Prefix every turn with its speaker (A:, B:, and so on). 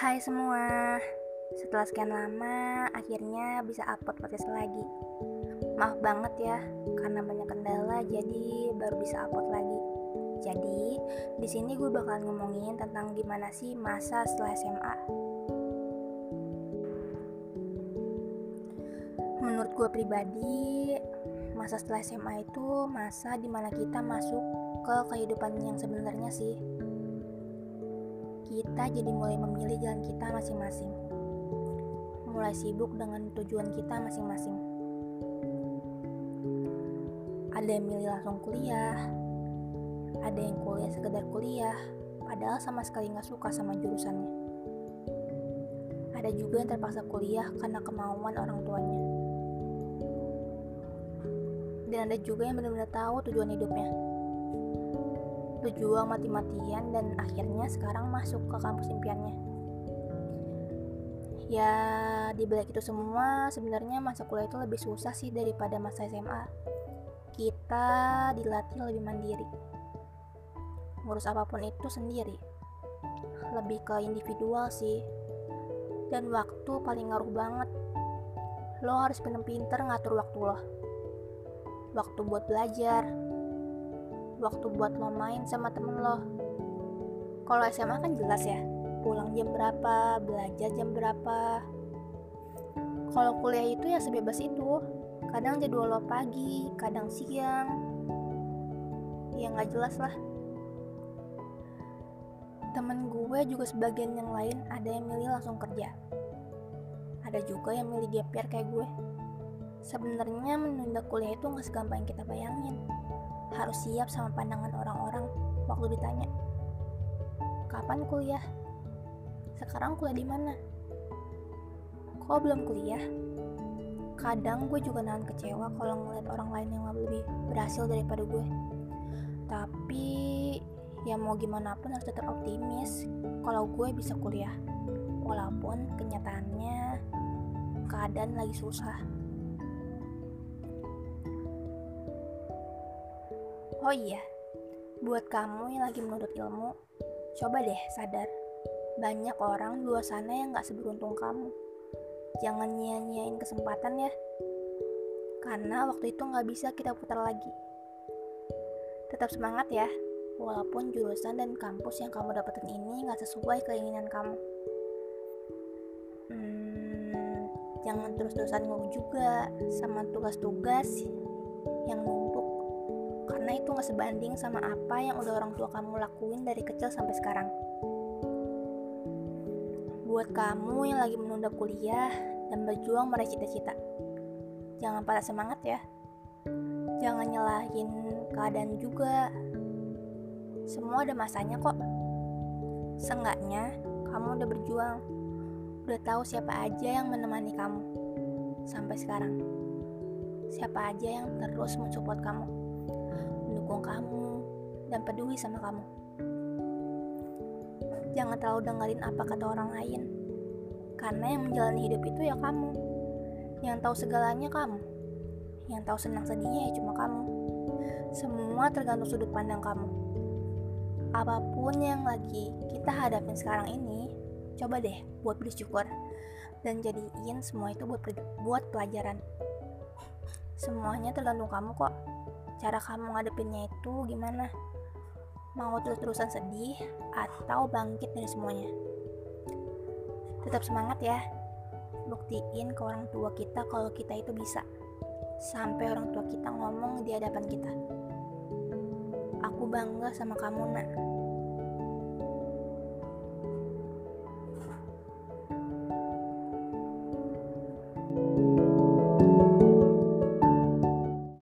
A: Hai semua, setelah sekian lama akhirnya bisa upload podcast lagi. Maaf banget ya, karena banyak kendala jadi baru bisa upload lagi. Jadi di sini gue bakal ngomongin tentang gimana sih masa setelah SMA. Menurut gue pribadi, masa setelah SMA itu masa di mana kita masuk ke kehidupan yang sebenarnya sih kita jadi mulai memilih jalan kita masing-masing. Mulai sibuk dengan tujuan kita masing-masing. Ada yang milih langsung kuliah, ada yang kuliah sekedar kuliah, padahal sama sekali nggak suka sama jurusannya. Ada juga yang terpaksa kuliah karena kemauan orang tuanya. Dan ada juga yang benar-benar tahu tujuan hidupnya berjuang mati-matian dan akhirnya sekarang masuk ke kampus impiannya. Ya, di balik itu semua, sebenarnya masa kuliah itu lebih susah sih daripada masa SMA. Kita dilatih lebih mandiri. Ngurus apa pun itu sendiri. Lebih ke individual sih. Dan waktu paling ngaruh banget. Lo harus pinter-pinter ngatur waktu lo. Waktu buat belajar, waktu buat lo main sama temen lo? Kalau SMA kan jelas ya pulang jam berapa belajar jam berapa. Kalau kuliah itu ya sebebas itu kadang jadwal lo pagi kadang siang. Ya nggak jelas lah. Temen gue juga sebagian yang lain ada yang milih langsung kerja. Ada juga yang milih year kayak gue. Sebenarnya menunda kuliah itu nggak segampang yang kita bayangin harus siap sama pandangan orang-orang waktu ditanya, "Kapan kuliah?" "Sekarang kuliah di mana?" "Kok belum kuliah?" Kadang gue juga nahan kecewa kalau ngeliat orang lain yang lebih berhasil daripada gue. Tapi ya mau gimana pun harus tetap optimis kalau gue bisa kuliah. Walaupun kenyataannya keadaan lagi susah. Oh iya, buat kamu yang lagi menuntut ilmu, coba deh sadar. Banyak orang di luar sana yang gak seberuntung kamu. Jangan nyia-nyiain kesempatan ya. Karena waktu itu gak bisa kita putar lagi. Tetap semangat ya, walaupun jurusan dan kampus yang kamu dapetin ini gak sesuai keinginan kamu. Hmm, jangan terus-terusan ngeluh juga sama tugas-tugas yang karena itu gak sebanding sama apa yang udah orang tua kamu lakuin dari kecil sampai sekarang. Buat kamu yang lagi menunda kuliah dan berjuang meraih cita-cita, jangan patah semangat ya. Jangan nyalahin keadaan juga. Semua ada masanya kok. Seenggaknya kamu udah berjuang, udah tahu siapa aja yang menemani kamu sampai sekarang. Siapa aja yang terus mensupport kamu mendukung kamu dan peduli sama kamu. Jangan terlalu dengerin apa kata orang lain, karena yang menjalani hidup itu ya kamu. Yang tahu segalanya kamu. Yang tahu senang sedihnya ya cuma kamu. Semua tergantung sudut pandang kamu. Apa pun yang lagi kita hadapin sekarang ini, coba deh buat bersyukur dan jadiin semua itu buat buat pelajaran. Semuanya tergantung kamu kok cara kamu ngadepinnya itu gimana? Mau terus-terusan sedih atau bangkit dari semuanya? Tetap semangat ya. Buktiin ke orang tua kita kalau kita itu bisa. Sampai orang tua kita ngomong di hadapan kita. Aku bangga sama kamu nak